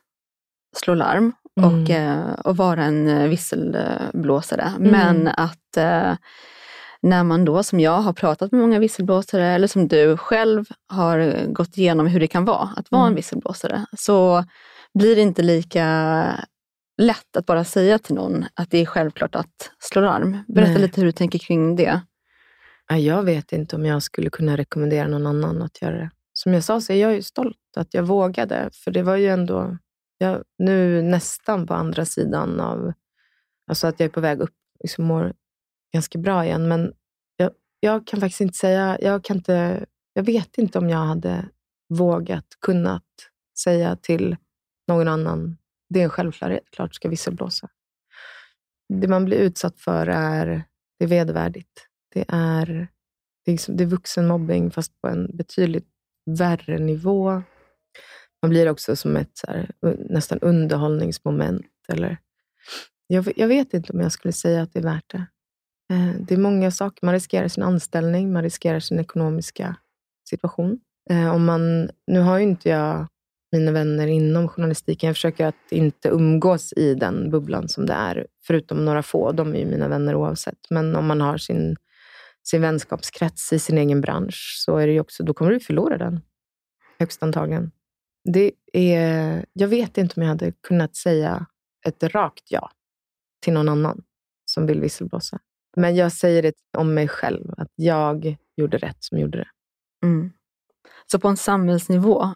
slå larm mm. och, uh, och vara en uh, visselblåsare. Mm. Men att uh, när man då, som jag, har pratat med många visselblåsare eller som du själv har gått igenom hur det kan vara att vara mm. en visselblåsare, så blir det inte lika lätt att bara säga till någon att det är självklart att slå larm. Berätta Nej. lite hur du tänker kring det. Jag vet inte om jag skulle kunna rekommendera någon annan att göra det. Som jag sa så är jag ju stolt att jag vågade, för det var ju ändå jag, nu nästan på andra sidan av, alltså att jag är på väg upp, liksom mår ganska bra igen. Men jag, jag kan faktiskt inte säga, jag, kan inte, jag vet inte om jag hade vågat, kunnat säga till någon annan, det är en självklarhet, klart ska visselblåsa. Det man blir utsatt för är, det är vedervärdigt. Det är, det är, liksom, det är vuxenmobbing, fast på en betydligt värre nivå. Man blir också som ett här, nästan underhållningsmoment. Eller, jag, jag, vet inte om jag skulle säga att det är värt det. Eh, det är många saker. Man riskerar sin anställning, man riskerar sin ekonomiska situation. Eh, om man, nu har ju inte jag mina vänner inom journalistiken. Jag försöker att inte umgås i den bubblan som det är, förutom några få. De är ju mina vänner oavsett. Men om man har sin, sin vänskapskrets i sin egen bransch, så är det också, då kommer du förlora den. Högst antagligen. Det är, jag vet inte om jag hade kunnat säga ett rakt ja till någon annan som vill visselblåsa. Men jag säger det om mig själv, att jag gjorde rätt som gjorde det. Mm. Så på en samhällsnivå,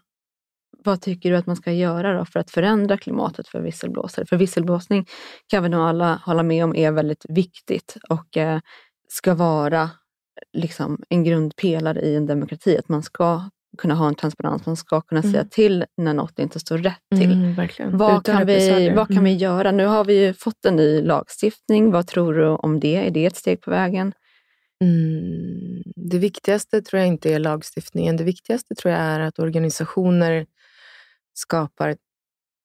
vad tycker du att man ska göra för att förändra klimatet för visselblåsare? För visselblåsning kan vi nog alla hålla med om är väldigt viktigt och eh, ska vara liksom, en grundpelare i en demokrati. Att man ska kunna ha en transparens, man ska kunna säga mm. till när något inte står rätt till. Mm, vad, kan vi, vad kan vi göra? Nu har vi fått en ny lagstiftning. Vad tror du om det? Är det ett steg på vägen? Mm, det viktigaste tror jag inte är lagstiftningen. Det viktigaste tror jag är att organisationer skapar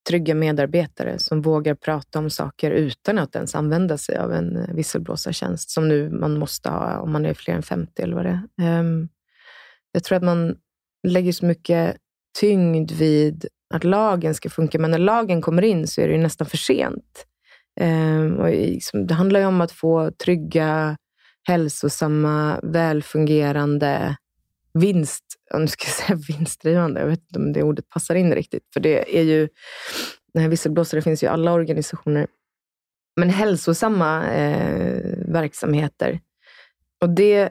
trygga medarbetare som vågar prata om saker utan att ens använda sig av en eh, visselblåsartjänst, som nu man måste ha om man är fler än 50 eller vad det är. Ehm, jag tror att man lägger så mycket tyngd vid att lagen ska funka, men när lagen kommer in så är det nästan för sent. Ehm, det handlar ju om att få trygga, hälsosamma, välfungerande vinst, nu ska jag säga vinstdrivande, jag vet inte om det ordet passar in riktigt, för det är ju, den här visselblåsare finns ju i alla organisationer, men hälsosamma eh, verksamheter. Och det,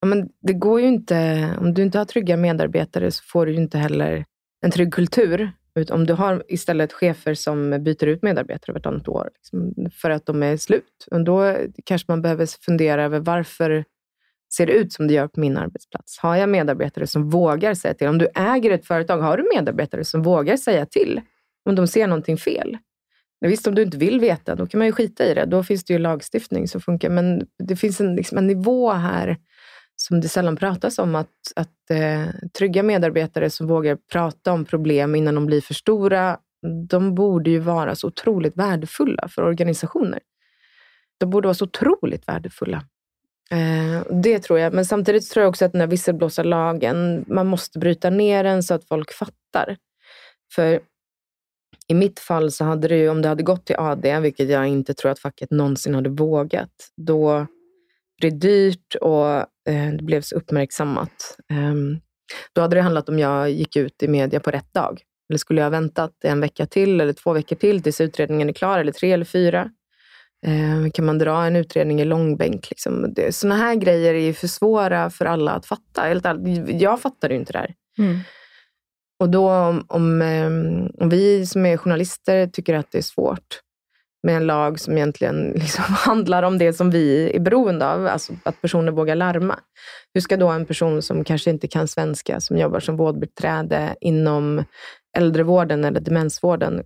ja, men det går ju inte, om du inte har trygga medarbetare så får du ju inte heller en trygg kultur. Om du har istället chefer som byter ut medarbetare vartannat år liksom, för att de är slut, då kanske man behöver fundera över varför ser det ut som det gör på min arbetsplats? Har jag medarbetare som vågar säga till? Om du äger ett företag, har du medarbetare som vågar säga till om de ser någonting fel? Visst, om du inte vill veta, då kan man ju skita i det. Då finns det ju lagstiftning som funkar. Men det finns en, liksom en nivå här som det sällan pratas om, att, att eh, trygga medarbetare som vågar prata om problem innan de blir för stora, de borde ju vara så otroligt värdefulla för organisationer. De borde vara så otroligt värdefulla. Eh, det tror jag. Men samtidigt tror jag också att den här visselblåsarlagen, man måste bryta ner den så att folk fattar. För i mitt fall så hade det ju, om det hade gått till AD, vilket jag inte tror att facket någonsin hade vågat, då blev det dyrt och eh, det blev så uppmärksammat. Eh, då hade det handlat om jag gick ut i media på rätt dag. Eller skulle jag ha väntat en vecka till eller två veckor till tills utredningen är klar, eller tre eller fyra? Eh, kan man dra en utredning i långbänk? Liksom? Sådana här grejer är för svåra för alla att fatta. Jag fattar ju inte det här. Mm. Och då om, om, ehm, om, vi som är journalister tycker att det är svårt med en lag som egentligen liksom handlar om det som vi är beroende av, alltså att personer vågar larma. Hur ska då en person som kanske inte kan svenska, som jobbar som vårdbiträde inom äldrevården eller demensvården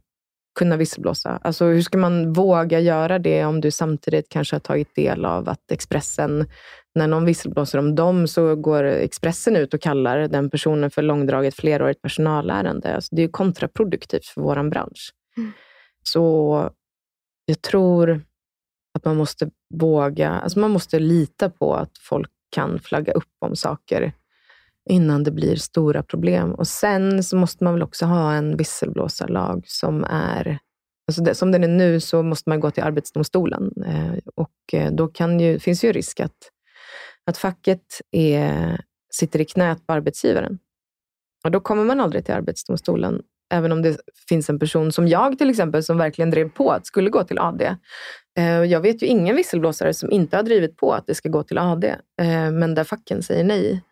kunna visselblåsa? Alltså, hur ska man våga göra det om du samtidigt kanske har tagit del av att Expressen, när någon visselblåser om dem, så går Expressen ut och kallar den personen för långdraget flerårigt personalärende. Alltså, det är kontraproduktivt för vår bransch. Mm. Så jag tror att man måste våga, alltså man måste lita på att folk kan flagga upp om saker innan det blir stora problem. Och Sen så måste man väl också ha en visselblåsarlag som är... Alltså det, som den är nu så måste man gå till Arbetsdomstolen eh, och eh, då kan ju, finns ju risk att, att facket är, sitter i knät på arbetsgivaren. Och Då kommer man aldrig till Arbetsdomstolen, även om det finns en person som jag till exempel, som verkligen drev på att det skulle gå till AD. Eh, jag vet ju ingen visselblåsare som inte har drivit på att det ska gå till AD, eh, men där facken säger nej.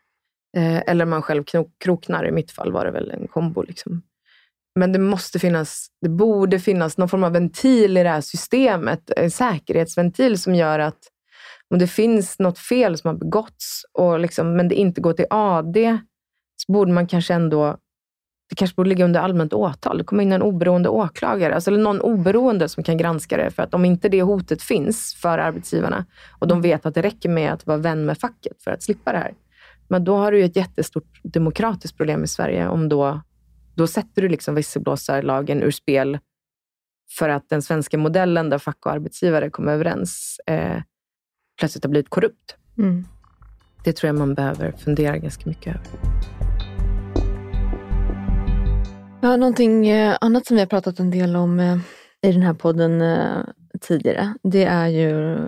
Eh, eller man själv kroknar. I mitt fall var det väl en kombo. Liksom. Men det måste finnas, det borde finnas någon form av ventil i det här systemet. En säkerhetsventil som gör att om det finns något fel som har begåtts, och liksom, men det inte går till AD, så borde man kanske ändå det kanske borde ligga under allmänt åtal. Det kommer in en oberoende åklagare, alltså, eller någon oberoende som kan granska det. För att om inte det hotet finns för arbetsgivarna och de vet att det räcker med att vara vän med facket för att slippa det här, men då har du ett jättestort demokratiskt problem i Sverige. om Då, då sätter du liksom visselblåsarlagen ur spel för att den svenska modellen där fack och arbetsgivare kommer överens eh, plötsligt har blivit korrupt. Mm. Det tror jag man behöver fundera ganska mycket över. Ja, någonting eh, annat som vi har pratat en del om eh, i den här podden eh, tidigare, det är ju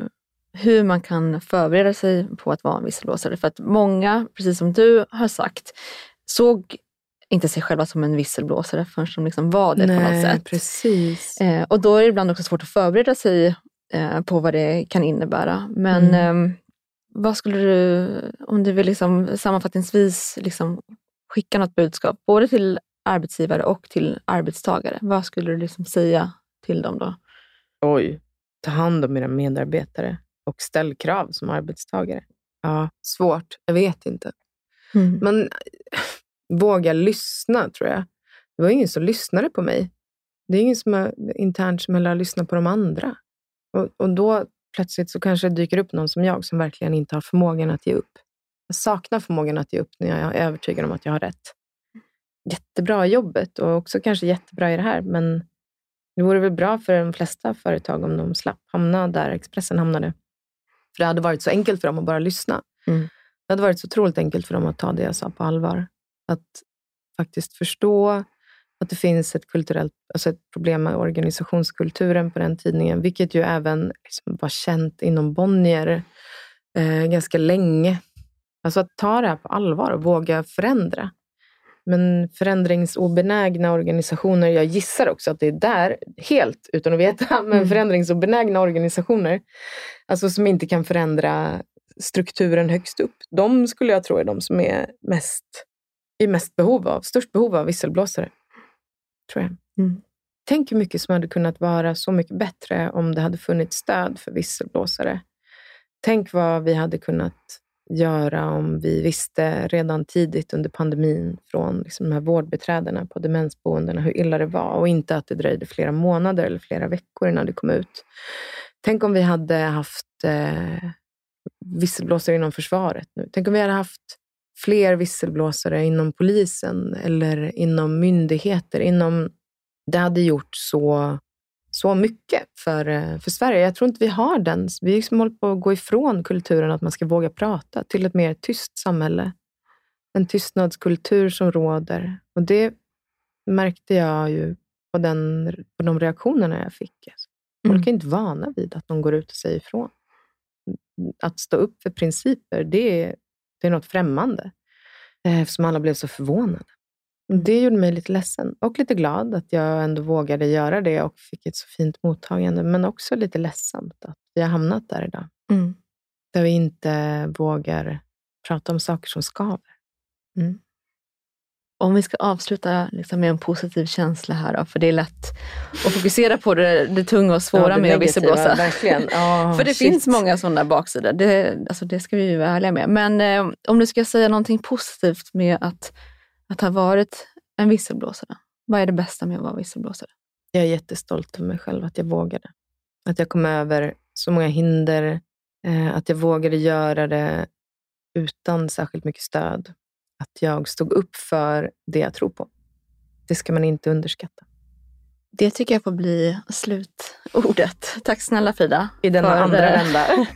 hur man kan förbereda sig på att vara en visselblåsare. För att många, precis som du har sagt, såg inte sig själva som en visselblåsare förrän de liksom var det Nej, på något sätt. Precis. Eh, och då är det ibland också svårt att förbereda sig eh, på vad det kan innebära. Men mm. eh, vad skulle du, om du vill liksom sammanfattningsvis liksom skicka något budskap, både till arbetsgivare och till arbetstagare, vad skulle du liksom säga till dem då? Oj, ta hand om era medarbetare och ställ krav som arbetstagare. Ja, svårt. Jag vet inte. Mm. Men äh, våga lyssna, tror jag. Det var ingen som lyssnade på mig. Det är ingen som är internt som heller har lyssnat på de andra. Och, och då plötsligt så kanske det dyker upp någon som jag som verkligen inte har förmågan att ge upp. Jag saknar förmågan att ge upp när jag är övertygad om att jag har rätt. Jättebra i jobbet och också kanske jättebra i det här, men det vore väl bra för de flesta företag om de slapp hamna där Expressen hamnade. För det hade varit så enkelt för dem att bara lyssna. Mm. Det hade varit så otroligt enkelt för dem att ta det jag sa på allvar. Att faktiskt förstå att det finns ett kulturellt alltså ett problem med organisationskulturen på den tidningen, vilket ju även liksom var känt inom Bonnier eh, ganska länge. Alltså att ta det här på allvar och våga förändra. Men förändringsobenägna organisationer, jag gissar också att det är där, helt utan att veta, men mm. förändringsobenägna organisationer, alltså som inte kan förändra strukturen högst upp, de skulle jag tro är de som är mest i mest behov av, störst behov av visselblåsare. Tror jag. Mm. Tänk hur mycket som hade kunnat vara så mycket bättre om det hade funnits stöd för visselblåsare. Tänk vad vi hade kunnat göra om vi visste redan tidigt under pandemin från liksom de här vårdbeträdena på demensboendena hur illa det var och inte att det dröjde flera månader eller flera veckor innan det kom ut. Tänk om vi hade haft eh, visselblåsare inom försvaret nu. Tänk om vi hade haft fler visselblåsare inom polisen eller inom myndigheter. Inom, det hade gjort så så mycket för, eh, för Sverige. Jag tror inte vi har den. Vi liksom håller på att gå ifrån kulturen att man ska våga prata till ett mer tyst samhälle. En tystnadskultur som råder. Och det märkte jag ju på, den, på de reaktionerna jag fick. Folk mm. är inte vana vid att någon går ut och säger ifrån. Att stå upp för principer, det är, det är något främmande. Eh, eftersom alla blev så förvånade. Det gjorde mig lite ledsen och lite glad att jag ändå vågade göra det och fick ett så fint mottagande. Men också lite ledsamt att vi har hamnat där idag. Mm. Där vi inte vågar prata om saker som skaver. Mm. Om vi ska avsluta liksom med en positiv känsla här, då, för det är lätt att fokusera på det, det tunga och svåra ja, med att visselblåsa. Oh, för det shit. finns många sådana baksidor, det, alltså det ska vi ju vara ärliga med. Men eh, om du ska säga någonting positivt med att att ha varit en visselblåsare? Vad är det bästa med att vara visselblåsare? Jag är jättestolt över mig själv, att jag vågade. Att jag kom över så många hinder, eh, att jag vågade göra det utan särskilt mycket stöd. Att jag stod upp för det jag tror på. Det ska man inte underskatta. Det tycker jag får bli slutordet. Tack snälla Frida. I denna för, andra vända.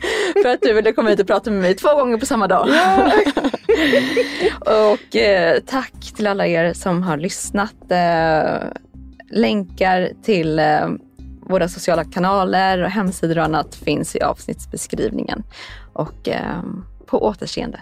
för att du ville komma hit och prata med mig två gånger på samma dag. Ja. och eh, tack till alla er som har lyssnat. Eh, länkar till eh, våra sociala kanaler och hemsidor och annat finns i avsnittsbeskrivningen. Och eh, på återseende.